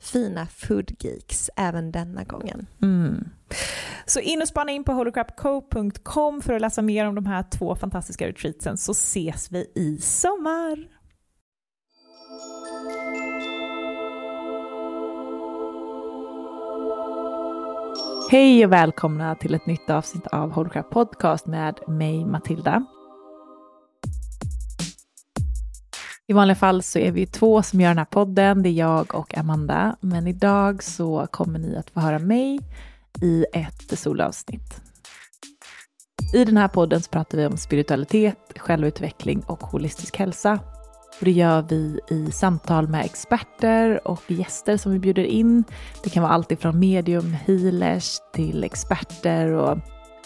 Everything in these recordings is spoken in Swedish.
fina foodgeeks även denna gången. Mm. Så in och spana in på holocrapco.com för att läsa mer om de här två fantastiska retreatsen så ses vi i sommar. Hej och välkomna till ett nytt avsnitt av Holocrap Podcast med mig Matilda. I vanliga fall så är vi två som gör den här podden, det är jag och Amanda. Men idag så kommer ni att få höra mig i ett solavsnitt. I den här podden så pratar vi om spiritualitet, självutveckling och holistisk hälsa. Och det gör vi i samtal med experter och gäster som vi bjuder in. Det kan vara allt ifrån medium, healers till experter och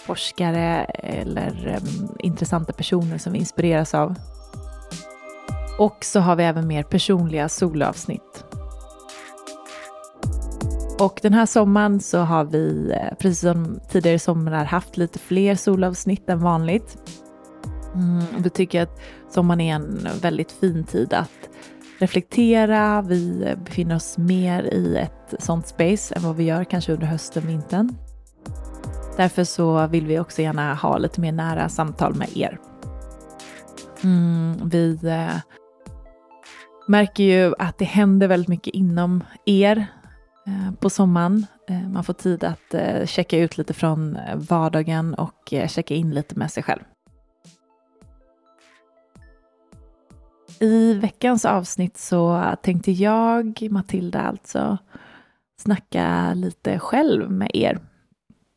forskare eller um, intressanta personer som vi inspireras av. Och så har vi även mer personliga solavsnitt. Och den här sommaren så har vi, eh, precis som tidigare somrar, haft lite fler solavsnitt än vanligt. Mm, vi tycker att sommaren är en väldigt fin tid att reflektera. Vi befinner oss mer i ett sånt space än vad vi gör kanske under hösten, vintern. Därför så vill vi också gärna ha lite mer nära samtal med er. Mm, vi eh, märker ju att det händer väldigt mycket inom er eh, på sommaren. Eh, man får tid att eh, checka ut lite från vardagen och checka in lite med sig själv. I veckans avsnitt så tänkte jag, Matilda alltså, snacka lite själv med er.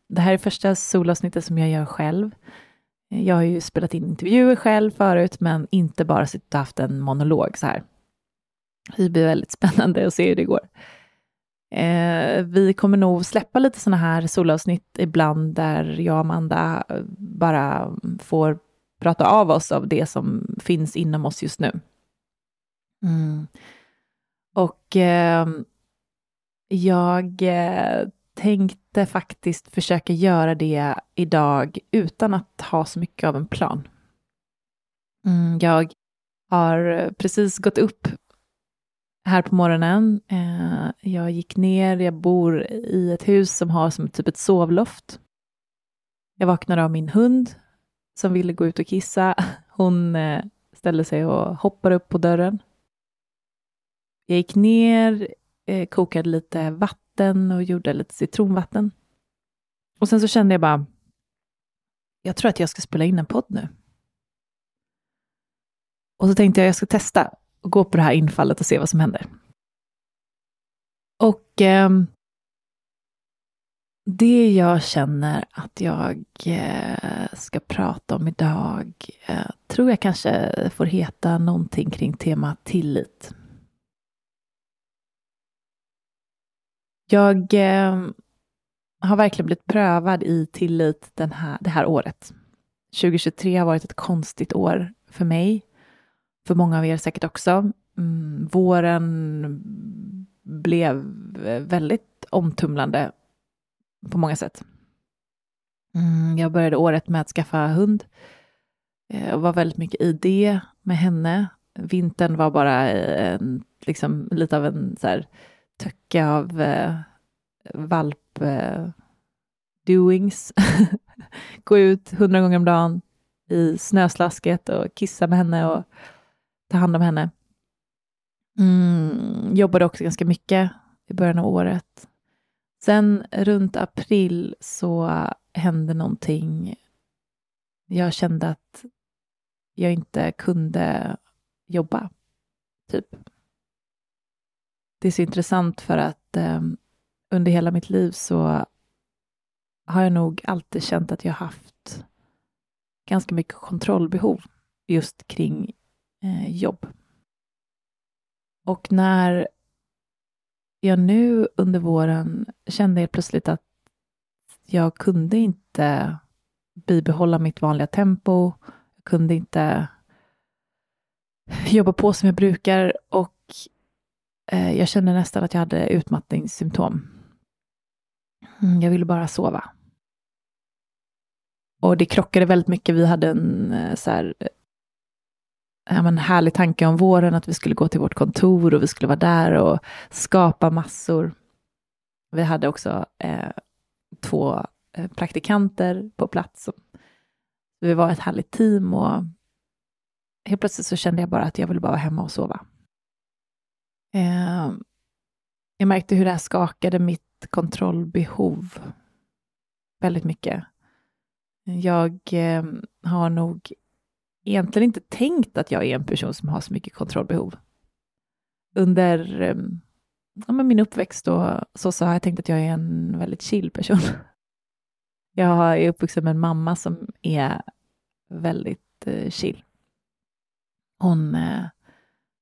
Det här är första solavsnittet som jag gör själv. Jag har ju spelat in intervjuer själv förut, men inte bara suttit och haft en monolog så här. Det blir väldigt spännande att se hur det går. Eh, vi kommer nog släppa lite sådana här solavsnitt ibland där jag och Amanda bara får prata av oss av det som finns inom oss just nu. Mm. Och ehm, eh, jag tänkte faktiskt försöka göra det idag utan att ha så mycket av en plan. Mm, jag har precis gått upp här på morgonen. Eh, jag gick ner, jag bor i ett hus som har som typ ett sovloft. Jag vaknade av min hund som ville gå ut och kissa. Hon eh, ställde sig och hoppade upp på dörren. Jag gick ner, eh, kokade lite vatten och gjorde lite citronvatten. Och sen så kände jag bara, jag tror att jag ska spela in en podd nu. Och så tänkte jag jag ska testa och gå på det här infallet och se vad som händer. Och eh, det jag känner att jag eh, ska prata om idag eh, tror jag kanske får heta någonting kring tema tillit. Jag eh, har verkligen blivit prövad i tillit den här, det här året. 2023 har varit ett konstigt år för mig för många av er säkert också. Mm, våren blev väldigt omtumlande på många sätt. Mm, jag började året med att skaffa hund Jag och var väldigt mycket i det med henne. Vintern var bara eh, en, liksom, lite av en så här, töcka av eh, valp eh. Gå ut hundra gånger om dagen i snöslasket och kissa med henne och ta hand om henne. Mm, jobbade också ganska mycket i början av året. Sen runt april så hände någonting. Jag kände att jag inte kunde jobba, typ. Det är så intressant för att eh, under hela mitt liv så har jag nog alltid känt att jag haft ganska mycket kontrollbehov just kring eh, jobb. Och när jag nu under våren kände helt plötsligt att jag kunde inte bibehålla mitt vanliga tempo. Jag kunde inte jobba på som jag brukar och eh, jag kände nästan att jag hade utmattningssymptom. Mm, jag ville bara sova. Och det krockade väldigt mycket. Vi hade en eh, så här, ja, men härlig tanke om våren, att vi skulle gå till vårt kontor och vi skulle vara där och skapa massor. Vi hade också eh, två eh, praktikanter på plats. Vi var ett härligt team och helt plötsligt så kände jag bara att jag ville bara vara hemma och sova. Eh, jag märkte hur det här skakade mitt kontrollbehov väldigt mycket. Jag eh, har nog egentligen inte tänkt att jag är en person som har så mycket kontrollbehov. Under ehm, ja, men min uppväxt och så, så har jag tänkt att jag är en väldigt chill person. Jag är uppvuxen med en mamma som är väldigt eh, chill. Hon, eh,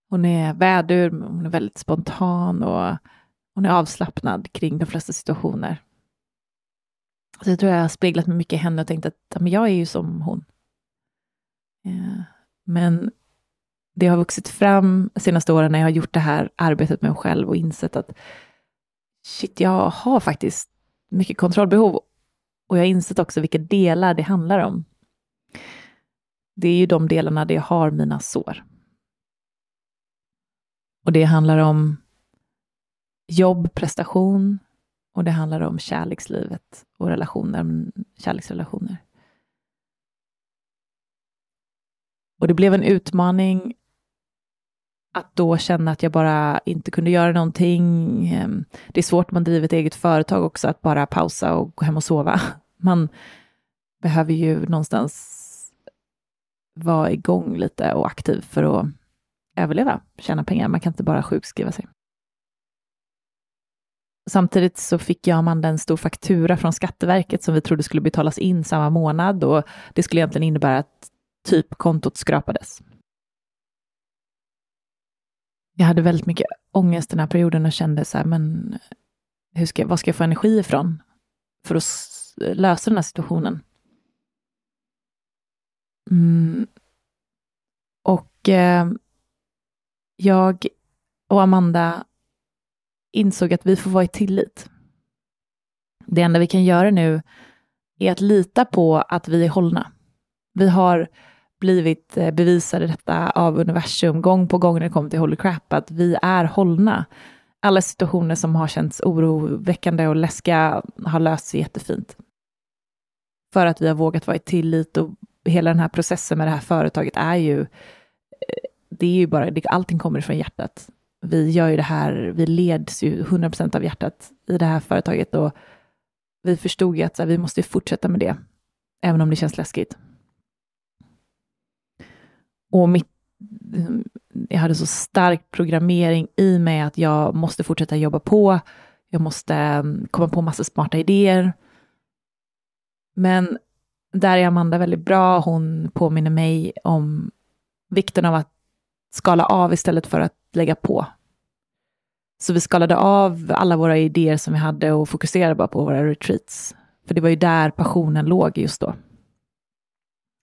hon är vädur, hon är väldigt spontan och hon är avslappnad kring de flesta situationer. Så jag tror jag har speglat mig mycket i henne och tänkt att ja, men jag är ju som hon. Eh, men det har vuxit fram de senaste åren när jag har gjort det här arbetet med mig själv och insett att shit, jag har faktiskt mycket kontrollbehov. Och jag har insett också vilka delar det handlar om. Det är ju de delarna där jag har mina sår. Och det handlar om jobb, prestation och det handlar om kärlekslivet och relationer, kärleksrelationer. Och det blev en utmaning att då känna att jag bara inte kunde göra någonting. Ehm, det är svårt om man driver ett eget företag också, att bara pausa och gå hem och sova. Man behöver ju någonstans vara igång lite och aktiv för att överleva, tjäna pengar. Man kan inte bara sjukskriva sig. Samtidigt så fick jag och Amanda en stor faktura från Skatteverket som vi trodde skulle betalas in samma månad och det skulle egentligen innebära att typ kontot skrapades. Jag hade väldigt mycket ångest den här perioden och kände så här, men hur ska, var ska jag få energi ifrån för att lösa den här situationen? Mm. Och eh, jag och Amanda insåg att vi får vara i tillit. Det enda vi kan göra nu är att lita på att vi är hållna. Vi har blivit eh, bevisade detta av universum gång på gång när det kommer till Holy Crap, att vi är hållna. Alla situationer som har känts oroväckande och läskiga har löst sig jättefint. För att vi har vågat vara i tillit och hela den här processen med det här företaget är ju, eh, det är ju bara, allting kommer från hjärtat. Vi gör ju det här, vi leds ju 100% av hjärtat i det här företaget och vi förstod ju att här, vi måste fortsätta med det, även om det känns läskigt. Och mitt, jag hade så stark programmering i mig att jag måste fortsätta jobba på. Jag måste mm, komma på massa smarta idéer. Men där är Amanda väldigt bra. Hon påminner mig om vikten av att skala av istället för att lägga på. Så vi skalade av alla våra idéer som vi hade och fokuserade bara på våra retreats. För det var ju där passionen låg just då.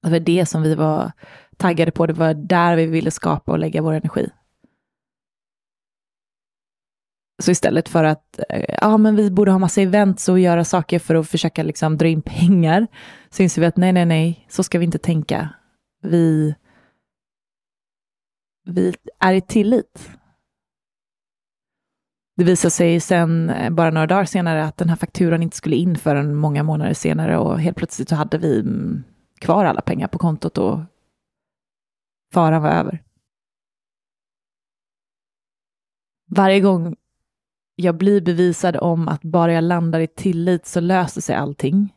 Det var det som vi var taggade på. Det var där vi ville skapa och lägga vår energi. Så istället för att eh, ja, men vi borde ha massa events och göra saker för att försöka liksom dra in pengar, så inser vi att nej, nej, nej, så ska vi inte tänka. Vi, vi är i tillit. Det visade sig sen, eh, bara några dagar senare, att den här fakturan inte skulle in förrän många månader senare och helt plötsligt så hade vi mm, kvar alla pengar på kontot och faran var över. Varje gång jag blir bevisad om att bara jag landar i tillit så löser sig allting.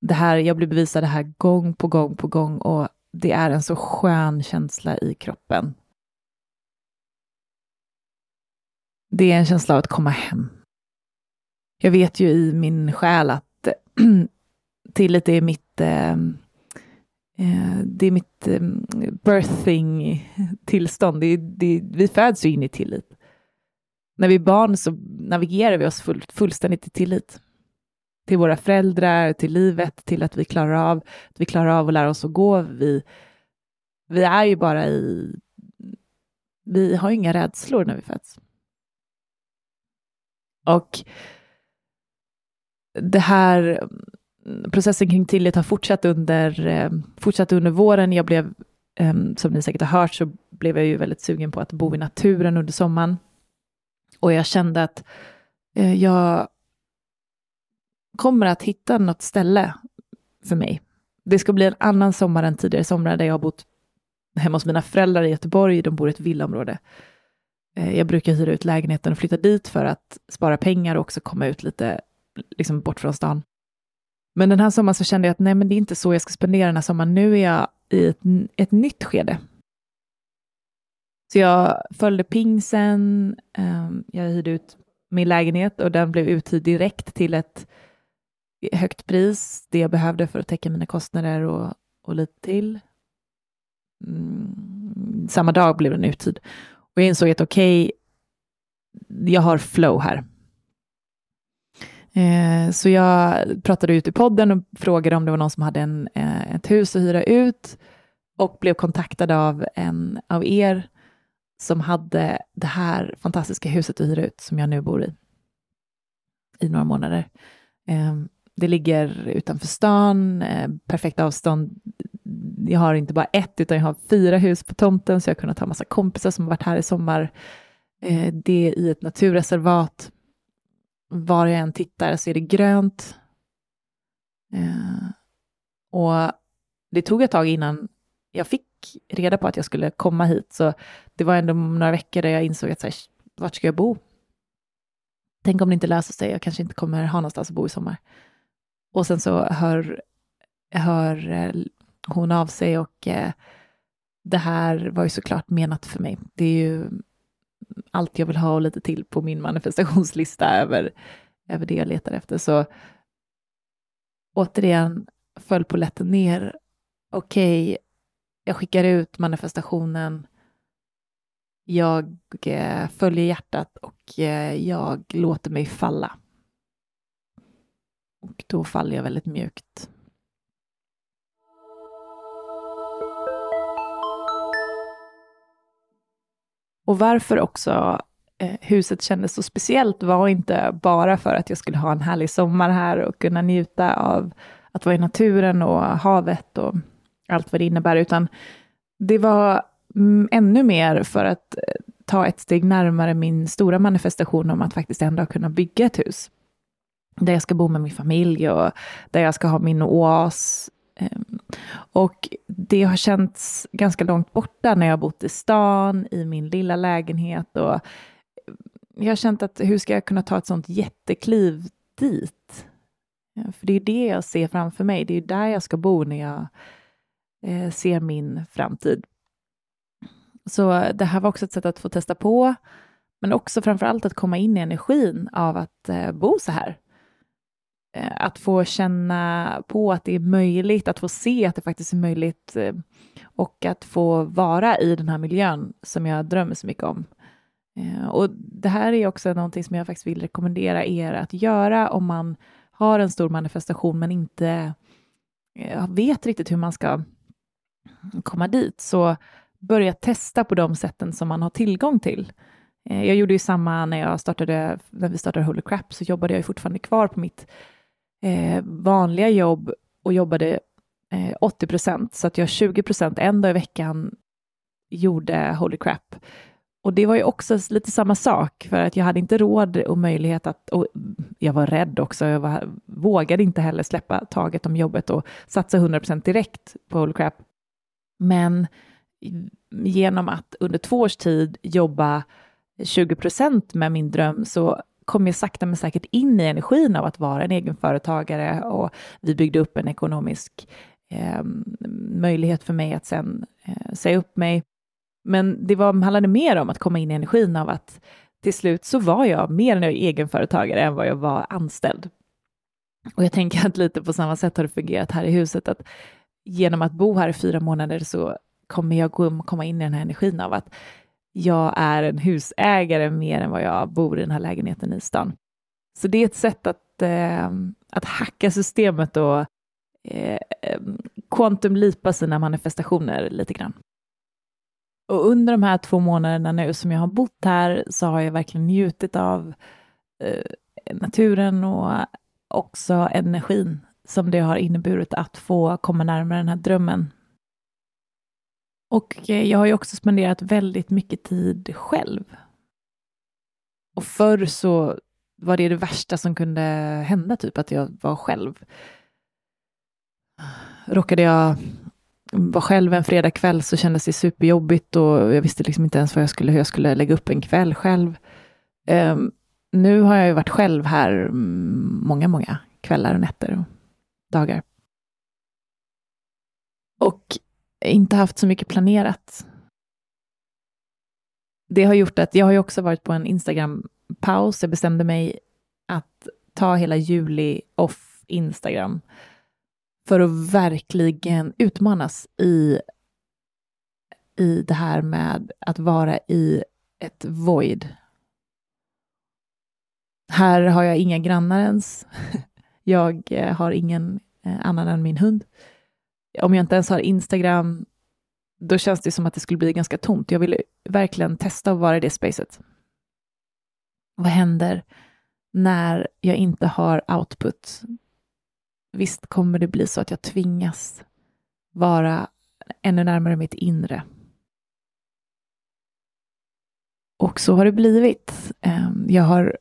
Det här, jag blir bevisad det här gång på gång på gång och det är en så skön känsla i kroppen. Det är en känsla av att komma hem. Jag vet ju i min själ att tillit är mitt eh, Eh, det är mitt eh, birthing-tillstånd. Det, det, vi föds ju in i tillit. När vi är barn så navigerar vi oss full, fullständigt i tillit. Till våra föräldrar, till livet, till att vi klarar av, att vi klarar av att lära oss att gå. Vi, vi är ju bara i... Vi har inga rädslor när vi föds. Och det här processen kring tillit har fortsatt under, eh, fortsatt under våren. Jag blev, eh, som ni säkert har hört, så blev jag ju väldigt sugen på att bo i naturen under sommaren. Och jag kände att eh, jag kommer att hitta något ställe för mig. Det ska bli en annan sommar än tidigare somrar där jag har bott hemma hos mina föräldrar i Göteborg. De bor i ett villaområde. Eh, jag brukar hyra ut lägenheten och flytta dit för att spara pengar och också komma ut lite liksom bort från stan. Men den här sommaren så kände jag att nej, men det är inte så jag ska spendera den här sommaren. Nu är jag i ett, ett nytt skede. Så jag följde pingsen, ehm, jag hyrde ut min lägenhet och den blev uthyrd direkt till ett högt pris, det jag behövde för att täcka mina kostnader och, och lite till. Mm, samma dag blev den uthyrd. Och jag insåg att okej, okay, jag har flow här. Eh, så jag pratade ut i podden och frågade om det var någon som hade en, eh, ett hus att hyra ut och blev kontaktad av en av er som hade det här fantastiska huset att hyra ut som jag nu bor i i några månader. Eh, det ligger utanför stan, eh, perfekt avstånd. Jag har inte bara ett, utan jag har fyra hus på tomten, så jag har kunnat ha massa kompisar som har varit här i sommar. Eh, det är i ett naturreservat var jag än tittar så är det grönt. Eh, och det tog ett tag innan jag fick reda på att jag skulle komma hit, så det var ändå några veckor där jag insåg att så här, vart ska jag bo? Tänk om det inte löser sig, jag kanske inte kommer ha någonstans att bo i sommar. Och sen så hör, hör eh, hon av sig och eh, det här var ju såklart menat för mig. Det är ju allt jag vill ha och lite till på min manifestationslista över, över det jag letar efter. Så återigen föll på lätten ner. Okej, okay, jag skickar ut manifestationen. Jag eh, följer hjärtat och eh, jag låter mig falla. Och då faller jag väldigt mjukt. Och varför också eh, huset kändes så speciellt var inte bara för att jag skulle ha en härlig sommar här och kunna njuta av att vara i naturen och havet och allt vad det innebär, utan det var mm, ännu mer för att eh, ta ett steg närmare min stora manifestation om att faktiskt ändå kunna bygga ett hus. Där jag ska bo med min familj och där jag ska ha min oas. Ehm, och det har känts ganska långt borta när jag har bott i stan, i min lilla lägenhet. Och eh, jag har känt att hur ska jag kunna ta ett sånt jättekliv dit? För det är det jag ser framför mig. Det är där jag ska bo när jag eh, ser min framtid. Så det här var också ett sätt att få testa på, men också framför allt att komma in i energin av att eh, bo så här. Eh, att få känna på att det är möjligt, att få se att det faktiskt är möjligt eh, och att få vara i den här miljön som jag drömmer så mycket om. Eh, och det här är också någonting som jag faktiskt vill rekommendera er att göra om man har en stor manifestation men inte vet riktigt hur man ska komma dit. Så börja testa på de sätten som man har tillgång till. Jag gjorde ju samma när jag startade, när vi startade Holy Crap, så jobbade jag fortfarande kvar på mitt eh, vanliga jobb och jobbade eh, 80 procent, så att jag 20 procent en dag i veckan gjorde Holy Crap. Och det var ju också lite samma sak, för att jag hade inte råd och möjlighet att, och jag var rädd också, jag var, vågade inte heller släppa taget om jobbet och satsa 100 procent direkt på Holy Crap. Men genom att under två års tid jobba 20 procent med min dröm så kom jag sakta men säkert in i energin av att vara en egenföretagare och vi byggde upp en ekonomisk eh, möjlighet för mig att sen eh, säga upp mig. Men det var, handlade mer om att komma in i energin av att till slut så var jag mer en egenföretagare än vad jag var anställd. Och jag tänker att lite på samma sätt har det fungerat här i huset, att genom att bo här i fyra månader så kommer jag komma in i den här energin av att jag är en husägare mer än vad jag bor i den här lägenheten i stan. Så det är ett sätt att, eh, att hacka systemet och eh, eh quantumlipa sina manifestationer lite grann. Och under de här två månaderna nu som jag har bott här så har jag verkligen njutit av eh, naturen och också energin som det har inneburit att få komma närmare den här drömmen och eh, jag har ju också spenderat väldigt mycket tid själv. Och förr så var det det värsta som kunde hända, typ att jag var själv. Råkade jag vara själv en fredagkväll så kändes det superjobbigt och jag visste liksom inte ens vad jag skulle, hur jag skulle lägga upp en kväll själv. Um, nu har jag ju varit själv här många, många kvällar och nätter och dagar. Och inte haft så mycket planerat. Det har gjort att jag har ju också varit på en Instagram-paus. Jag bestämde mig att ta hela juli off Instagram för att verkligen utmanas i, i det här med att vara i ett void. Här har jag inga grannar ens. Jag eh, har ingen eh, annan än min hund om jag inte ens har Instagram, då känns det som att det skulle bli ganska tomt. Jag vill verkligen testa att vara i det spacet. Vad händer när jag inte har output? Visst kommer det bli så att jag tvingas vara ännu närmare mitt inre. Och så har det blivit. Ehm, jag har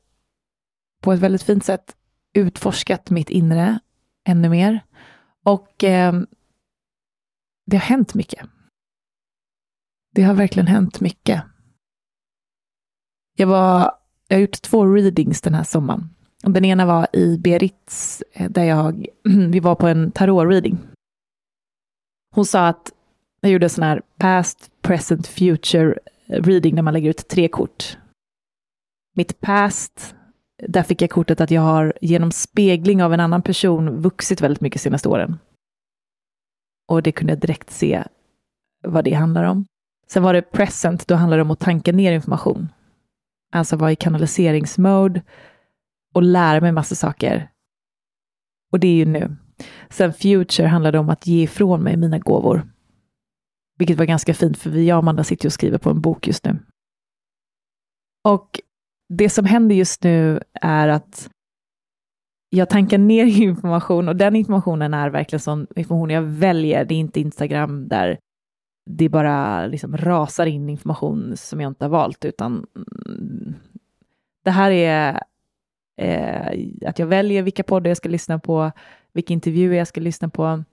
på ett väldigt fint sätt utforskat mitt inre ännu mer. Och ehm, det har hänt mycket. Det har verkligen hänt mycket. Jag, var, jag har gjort två readings den här sommaren. Den ena var i Beritz, eh, där jag, vi var på en tarot-reading. Hon sa att jag gjorde en sån här past, present, future reading där man lägger ut tre kort. Mitt past, där fick jag kortet att jag har genom spegling av en annan person vuxit väldigt mycket senaste åren. Och det kunde jag direkt se vad det handlar om. Sen var det present, då handlar det om att tanka ner information. Alltså vara i kanaliseringsmode och lära mig massa saker. Och det är ju nu. Sen future handlade om att ge ifrån mig mina gåvor. Vilket var ganska fint, för vi, jag och Amanda sitter och skriver på en bok just nu. Och det som händer just nu är att jag tankar ner information och den informationen är verkligen sån information jag väljer. Det är inte Instagram där det bara liksom rasar in information som jag inte har valt, utan mm, det här är eh, att jag väljer vilka poddar jag ska lyssna på, vilka intervjuer jag ska lyssna på.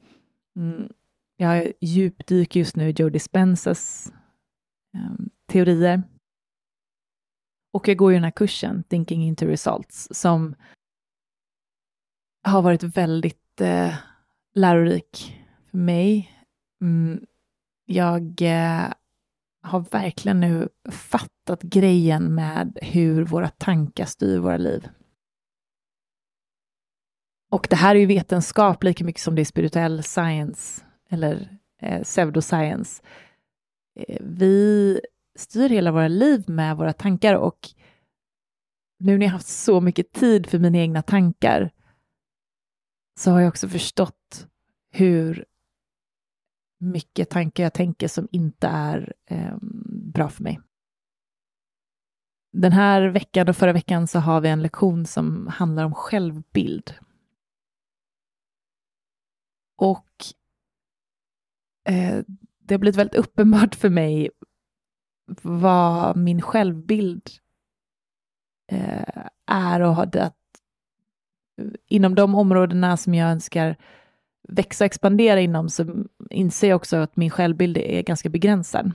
Mm, jag djupdyker just nu i Joe Dispensas eh, teorier. Och jag går ju den här kursen, Thinking into Results, som har varit väldigt eh, lärorik för mig. Mm, jag eh, har verkligen nu fattat grejen med hur våra tankar styr våra liv. Och det här är ju vetenskap lika mycket som det är spirituell science eller eh, pseudoscience. Eh, vi styr hela våra liv med våra tankar och nu när jag haft så mycket tid för mina egna tankar så har jag också förstått hur mycket tankar jag tänker som inte är eh, bra för mig. Den här veckan och förra veckan så har vi en lektion som handlar om självbild. Och eh, det har blivit väldigt uppenbart för mig vad min självbild eh, är och att inom de områdena som jag önskar växa och expandera inom så inser jag också att min självbild är ganska begränsad.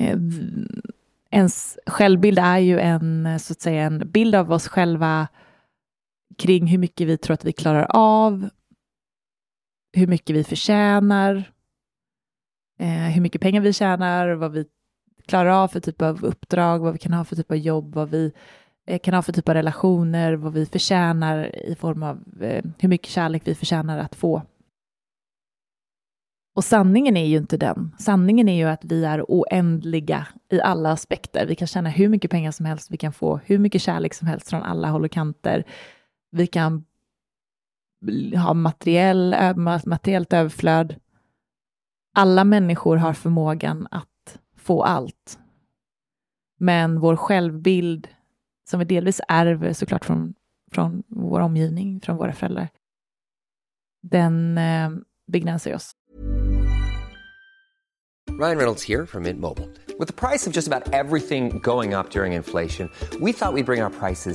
Eh, ens självbild är ju en, så att säga, en bild av oss själva kring hur mycket vi tror att vi klarar av, hur mycket vi förtjänar, eh, hur mycket pengar vi tjänar, vad vi klarar av för typ av uppdrag, vad vi kan ha för typ av jobb, vad vi Eh, kan ha för typ av relationer, vad vi förtjänar i form av eh, hur mycket kärlek vi förtjänar att få. Och sanningen är ju inte den. Sanningen är ju att vi är oändliga i alla aspekter. Vi kan tjäna hur mycket pengar som helst, vi kan få hur mycket kärlek som helst från alla håll och kanter. Vi kan ha materiell, materiellt överflöd. Alla människor har förmågan att få allt. Men vår självbild, som vi delvis ärver såklart från, från vår omgivning, från våra föräldrar, den eh, begränsar oss. Ryan Reynolds här från Mint Mobile. Med priset på nästan allt som går upp under inflationen, trodde vi att vi skulle bring våra priser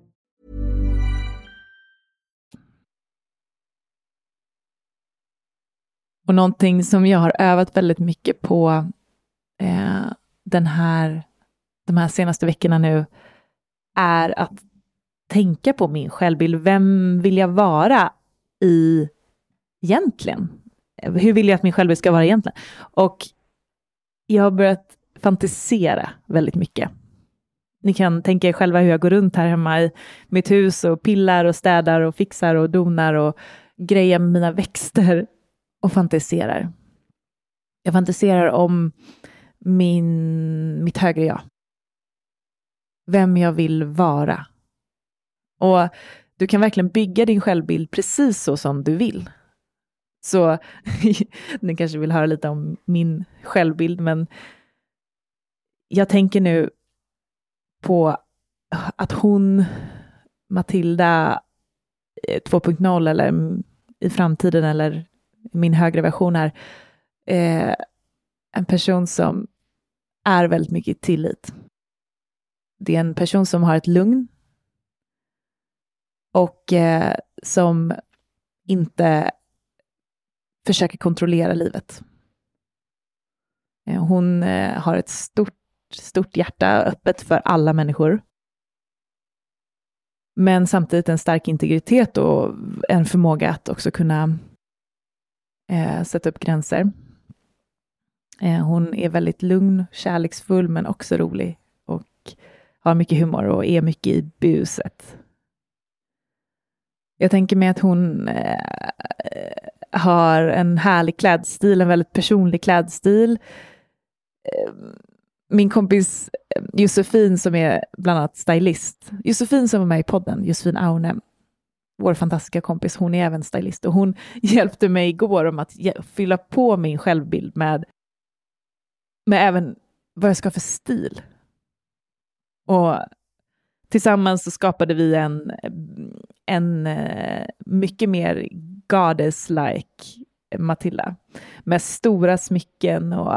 Och någonting som jag har övat väldigt mycket på eh, den här, de här senaste veckorna nu är att tänka på min självbild. Vem vill jag vara i egentligen? Hur vill jag att min självbild ska vara egentligen? Och jag har börjat fantisera väldigt mycket. Ni kan tänka er själva hur jag går runt här hemma i mitt hus och pillar och städar och fixar och donar och grejer med mina växter och fantiserar. Jag fantiserar om min, mitt högre jag. Vem jag vill vara. Och du kan verkligen bygga din självbild precis så som du vill. Så ni kanske vill höra lite om min självbild, men jag tänker nu på att hon, Matilda eh, 2.0 eller i framtiden eller min högre version är eh, en person som är väldigt mycket tillit. Det är en person som har ett lugn. och eh, som inte försöker kontrollera livet. Eh, hon eh, har ett stort, stort hjärta öppet för alla människor. Men samtidigt en stark integritet och en förmåga att också kunna eh, sätta upp gränser. Eh, hon är väldigt lugn, kärleksfull men också rolig och har mycket humor och är mycket i buset. Jag tänker mig att hon eh, har en härlig klädstil, en väldigt personlig klädstil. Eh, min kompis eh, Josefin som är bland annat stylist, Josefin som var med i podden, Josefin Aune, vår fantastiska kompis, hon är även stylist och hon hjälpte mig igår om att fylla på min självbild med, med även vad jag ska ha för stil. Och tillsammans så skapade vi en, en eh, mycket mer goddess-like Matilda med stora smycken och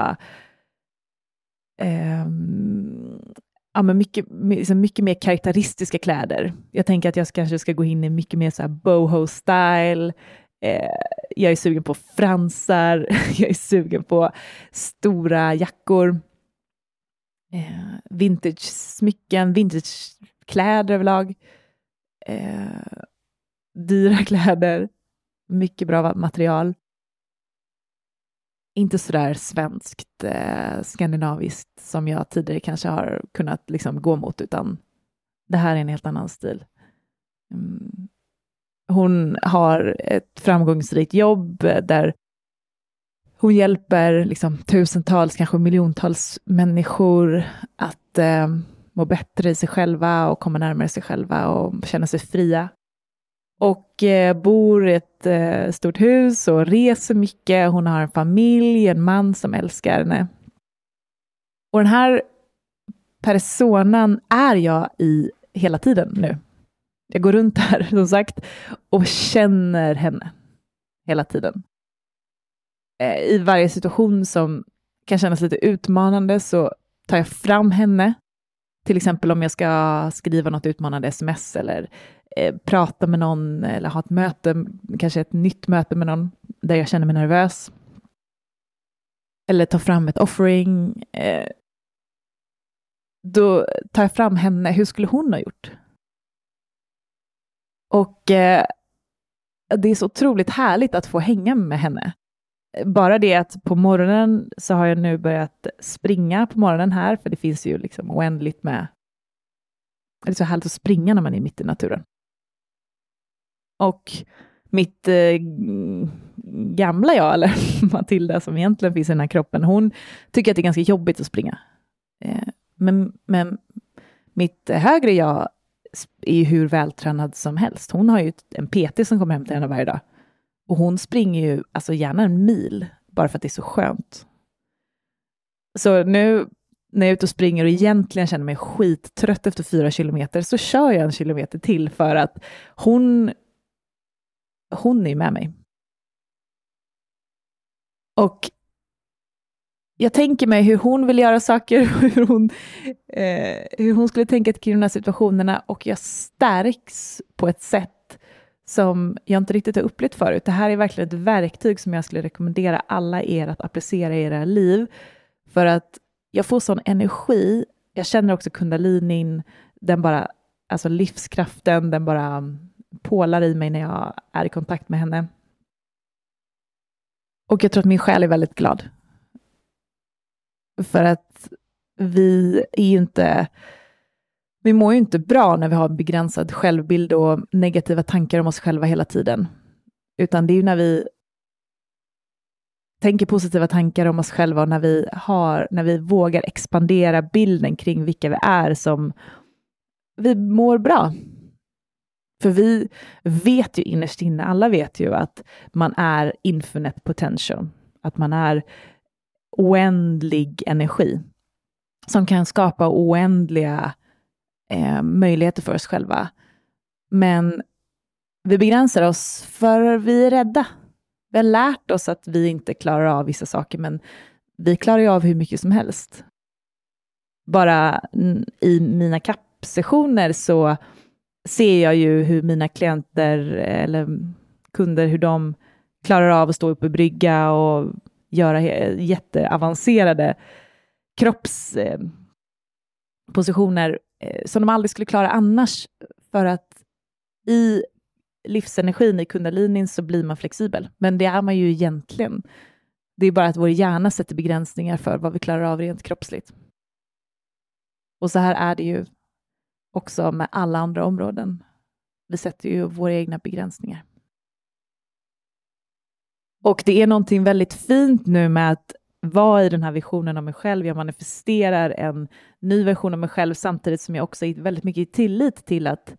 eh, ja, men mycket, liksom mycket mer karaktäristiska kläder. Jag tänker att jag kanske ska gå in i mycket mer så här boho-style. Eh, jag är sugen på fransar, jag är sugen på stora jackor, eh, vintage-smycken, vintage-kläder överlag, eh, dyra kläder, mycket bra material inte sådär svenskt, eh, skandinaviskt som jag tidigare kanske har kunnat liksom gå mot, utan det här är en helt annan stil. Mm. Hon har ett framgångsrikt jobb eh, där hon hjälper liksom, tusentals, kanske miljontals människor att eh, må bättre i sig själva och komma närmare sig själva och känna sig fria och eh, bor i ett eh, stort hus och reser mycket. Hon har en familj, en man som älskar henne. Och den här personan är jag i hela tiden nu. Jag går runt här, som sagt, och känner henne hela tiden. Eh, I varje situation som kan kännas lite utmanande så tar jag fram henne. Till exempel om jag ska skriva något utmanande sms eller eh, prata med någon eller ha ett möte, kanske ett nytt möte med någon där jag känner mig nervös. Eller ta fram ett offering. Eh, då tar jag fram henne, hur skulle hon ha gjort? Och eh, det är så otroligt härligt att få hänga med henne. Bara det att på morgonen så har jag nu börjat springa på morgonen här, för det finns ju liksom oändligt med... Det är så härligt att springa när man är mitt i naturen. Och mitt eh, gamla jag, eller Matilda som egentligen finns i den här kroppen, hon tycker att det är ganska jobbigt att springa. Eh, men, men mitt högre jag är ju hur vältränad som helst. Hon har ju en PT som kommer hem till henne varje dag. Och hon springer ju alltså gärna en mil, bara för att det är så skönt. Så nu när jag är ute och springer och egentligen känner mig skittrött efter fyra kilometer, så kör jag en kilometer till för att hon hon är ju med mig. Och jag tänker mig hur hon vill göra saker, hur hon, eh, hur hon skulle tänka kring de här situationerna och jag stärks på ett sätt som jag inte riktigt har upplevt förut. Det här är verkligen ett verktyg som jag skulle rekommendera alla er att applicera i era liv. För att jag får sån energi. Jag känner också kundalinin, den bara, alltså livskraften, den bara pålar i mig när jag är i kontakt med henne. Och jag tror att min själ är väldigt glad. För att vi är ju inte... Vi mår ju inte bra när vi har begränsad självbild och negativa tankar om oss själva hela tiden. Utan det är ju när vi tänker positiva tankar om oss själva och när vi, har, när vi vågar expandera bilden kring vilka vi är som vi mår bra. För vi vet ju innerst inne, alla vet ju att man är infinite potential, att man är oändlig energi som kan skapa oändliga eh, möjligheter för oss själva. Men vi begränsar oss för vi är rädda. Vi har lärt oss att vi inte klarar av vissa saker, men vi klarar ju av hur mycket som helst. Bara i mina kappsessioner så ser jag ju hur mina klienter eller kunder, hur de klarar av att stå uppe i brygga och göra jätteavancerade kroppspositioner eh, som de aldrig skulle klara annars. För att i livsenergin i kundalinin så blir man flexibel. Men det är man ju egentligen. Det är bara att vår hjärna sätter begränsningar för vad vi klarar av rent kroppsligt. Och så här är det ju också med alla andra områden. Vi sätter ju våra egna begränsningar. Och det är någonting väldigt fint nu med att vara i den här visionen av mig själv. Jag manifesterar en ny version av mig själv samtidigt som jag också är väldigt mycket i tillit till att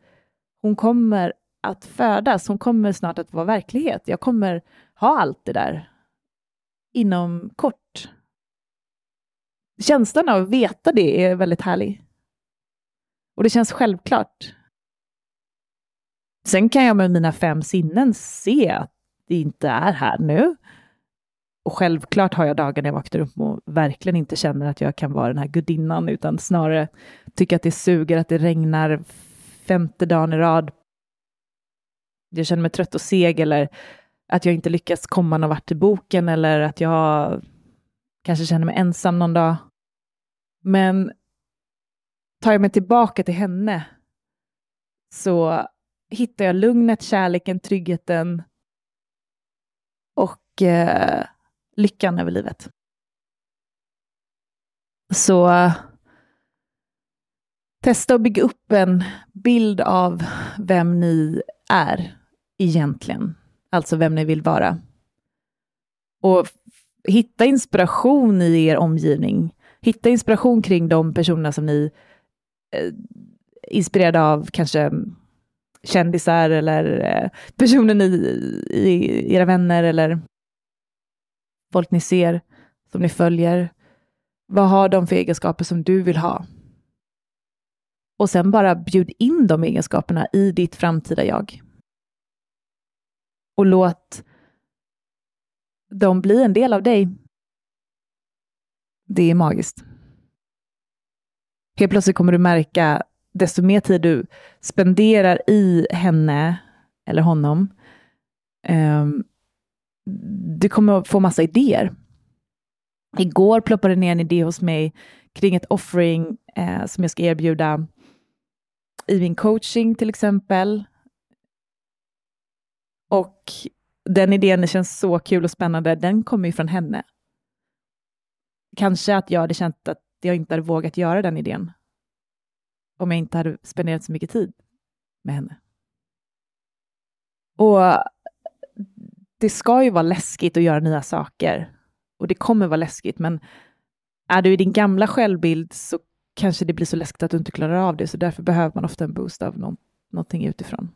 hon kommer att födas. Hon kommer snart att vara verklighet. Jag kommer ha allt det där inom kort. Känslan av att veta det är väldigt härlig. Och det känns självklart. Sen kan jag med mina fem sinnen se att det inte är här nu. Och självklart har jag dagar när jag vaknar upp och verkligen inte känner att jag kan vara den här gudinnan, utan snarare tycker att det suger att det regnar femte dagen i rad. Jag känner mig trött och seg eller att jag inte lyckas komma någon vart i boken eller att jag kanske känner mig ensam någon dag. Men tar jag mig tillbaka till henne så hittar jag lugnet, kärleken, tryggheten och eh, lyckan över livet. Så testa att bygga upp en bild av vem ni är egentligen, alltså vem ni vill vara. Och hitta inspiration i er omgivning. Hitta inspiration kring de personerna som ni Eh, inspirerade av, kanske kändisar eller eh, personer i era vänner eller folk ni ser, som ni följer. Vad har de för egenskaper som du vill ha? Och sen bara bjud in de egenskaperna i ditt framtida jag. Och låt dem bli en del av dig. Det är magiskt. Helt plötsligt kommer du märka, desto mer tid du spenderar i henne eller honom, um, du kommer få massa idéer. Igår ploppade det ner en idé hos mig kring ett offering eh, som jag ska erbjuda i min coaching till exempel. Och den idén känns så kul och spännande. Den kommer ju från henne. Kanske att jag hade känt att jag inte hade vågat göra den idén om jag inte hade spenderat så mycket tid med henne. Och det ska ju vara läskigt att göra nya saker. Och det kommer vara läskigt, men är du i din gamla självbild så kanske det blir så läskigt att du inte klarar av det, så därför behöver man ofta en boost av någon, någonting utifrån.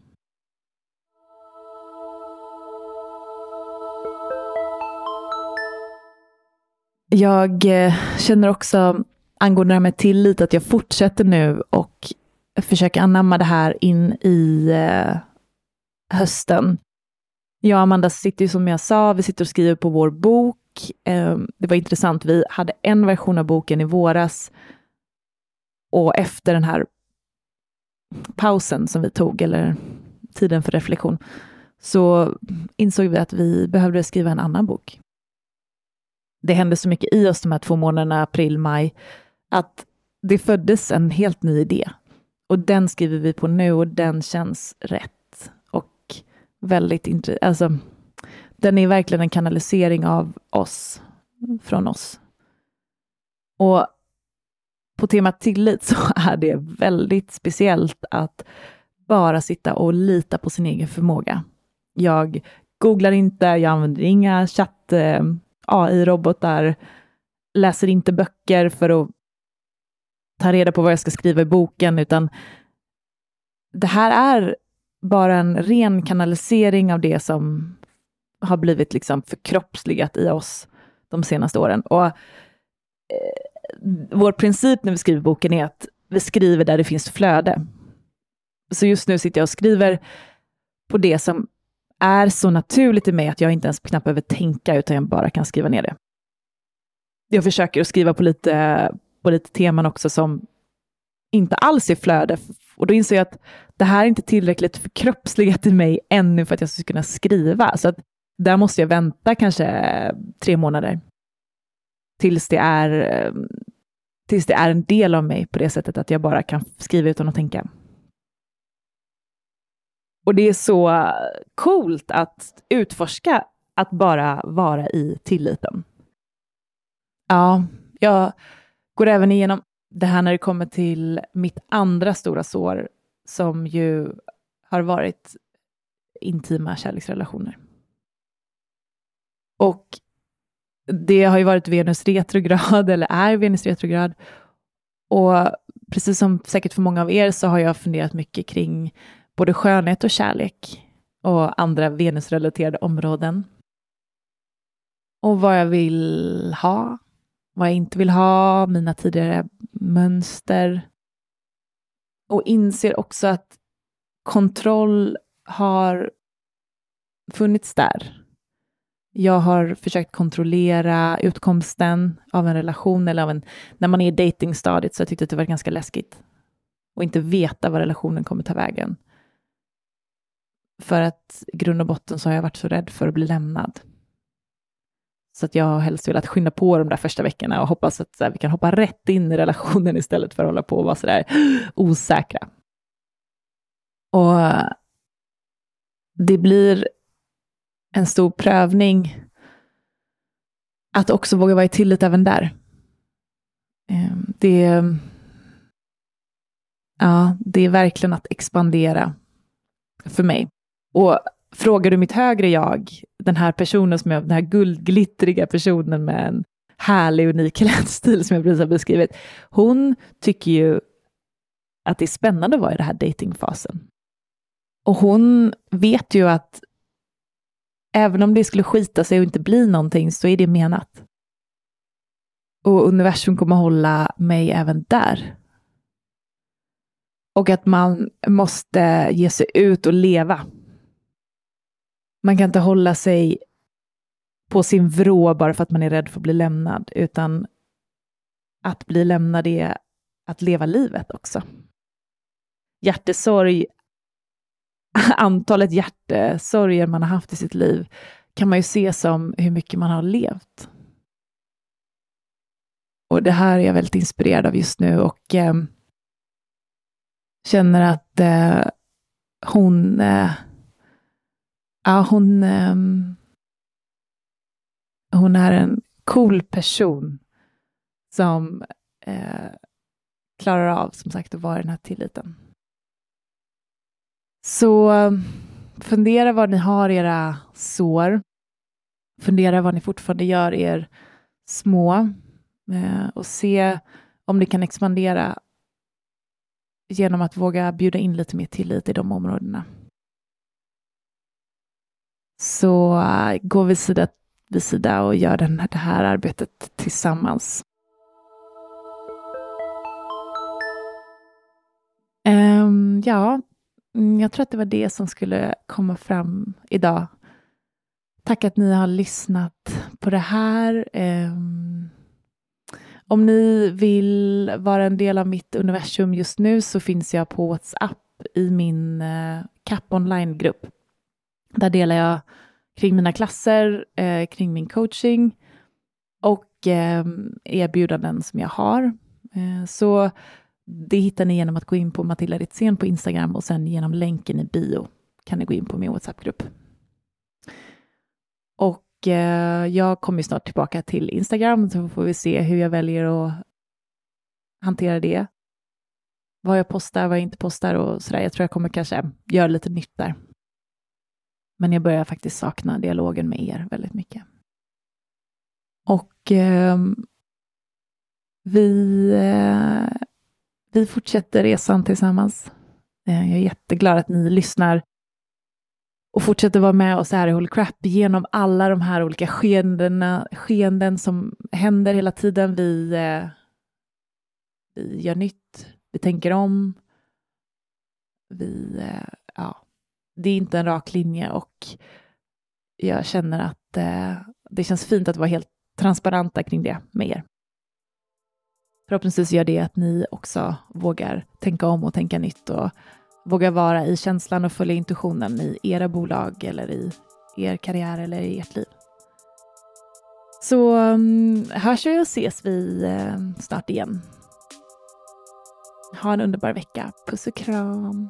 Jag eh, känner också angående det här med tillit att jag fortsätter nu och försöker anamma det här in i eh, hösten. Jag och Amanda sitter ju som jag sa, vi sitter och skriver på vår bok. Eh, det var intressant, vi hade en version av boken i våras och efter den här pausen som vi tog, eller tiden för reflektion, så insåg vi att vi behövde skriva en annan bok. Det hände så mycket i oss de här två månaderna, april, maj, att det föddes en helt ny idé. Och den skriver vi på nu och den känns rätt väldigt intressant. Alltså, den är verkligen en kanalisering av oss, från oss. Och på temat tillit så är det väldigt speciellt att bara sitta och lita på sin egen förmåga. Jag googlar inte, jag använder inga chatt-AI-robotar, eh, läser inte böcker för att ta reda på vad jag ska skriva i boken, utan det här är bara en ren kanalisering av det som har blivit liksom förkroppsligat i oss de senaste åren. Och eh, Vår princip när vi skriver boken är att vi skriver där det finns flöde. Så just nu sitter jag och skriver på det som är så naturligt i mig att jag inte ens knappt behöver tänka, utan jag bara kan skriva ner det. Jag försöker att skriva på lite, på lite teman också som inte alls är flöde Och då inser jag att det här är inte tillräckligt förkroppsligat i mig ännu för att jag ska kunna skriva. Så att där måste jag vänta kanske tre månader. Tills det är, tills det är en del av mig på det sättet att jag bara kan skriva utan att tänka. Och det är så coolt att utforska att bara vara i tilliten. Ja, jag går även igenom det här när det kommer till mitt andra stora sår som ju har varit intima kärleksrelationer. Och det har ju varit Venus retrograd, eller är Venus retrograd. Och precis som säkert för många av er så har jag funderat mycket kring både skönhet och kärlek och andra Venusrelaterade områden. Och vad jag vill ha, vad jag inte vill ha, mina tidigare mönster. Och inser också att kontroll har funnits där. Jag har försökt kontrollera utkomsten av en relation eller av en, när man är i datingstadiet så jag tyckte att det var ganska läskigt. Och inte veta vad relationen kommer ta vägen. För att i grund och botten så har jag varit så rädd för att bli lämnad. Så att jag har helst velat skynda på de där första veckorna och hoppas att här, vi kan hoppa rätt in i relationen istället för att hålla på och vara så där osäkra. Och det blir en stor prövning att också våga vara i tillit även där. Ehm, det, ja, det är verkligen att expandera för mig. Och frågar du mitt högre jag, den här personen som jag, den här guldglittriga personen med en härlig, unik klädstil som jag precis har beskrivit, hon tycker ju att det är spännande att vara i den här datingfasen. Och hon vet ju att även om det skulle skita sig och inte bli någonting så är det menat. Och universum kommer hålla mig även där. Och att man måste ge sig ut och leva man kan inte hålla sig på sin vrå bara för att man är rädd för att bli lämnad, utan att bli lämnad är att leva livet också. Hjärtesorg, antalet hjärtesorger man har haft i sitt liv kan man ju se som hur mycket man har levt. Och det här är jag väldigt inspirerad av just nu och eh, känner att eh, hon eh, Ja, hon, um, hon är en cool person som uh, klarar av, som sagt, att vara i den här tilliten. Så fundera var ni har era sår. Fundera vad ni fortfarande gör er små eh, och se om ni kan expandera genom att våga bjuda in lite mer tillit i de områdena så eh, går vi sida vid sida och gör den, det här arbetet tillsammans. Um, ja, mm, jag tror att det var det som skulle komma fram idag. Tack att ni har lyssnat på det här. Um, om ni vill vara en del av mitt universum just nu så finns jag på WhatsApp i min uh, CAP online-grupp. Där delar jag kring mina klasser, eh, kring min coaching och eh, erbjudanden som jag har. Eh, så det hittar ni genom att gå in på Matilda Ritzén på Instagram och sen genom länken i bio kan ni gå in på min WhatsApp-grupp. Och eh, jag kommer snart tillbaka till Instagram så får vi se hur jag väljer att hantera det. Vad jag postar, vad jag inte postar och sådär. Jag tror jag kommer kanske göra lite nytt där. Men jag börjar faktiskt sakna dialogen med er väldigt mycket. Och eh, vi, eh, vi fortsätter resan tillsammans. Eh, jag är jätteglad att ni lyssnar och fortsätter vara med oss här i Holy Crap genom alla de här olika skeendena, skeenden som händer hela tiden. Vi, eh, vi gör nytt, vi tänker om, vi, eh, ja, det är inte en rak linje och jag känner att eh, det känns fint att vara helt transparenta kring det med er. förhoppningsvis gör det att ni också vågar tänka om och tänka nytt och vågar vara i känslan och följa intuitionen i era bolag eller i er karriär eller i ert liv. Så um, hörs vi och ses vi uh, snart igen. Ha en underbar vecka. Puss och kram.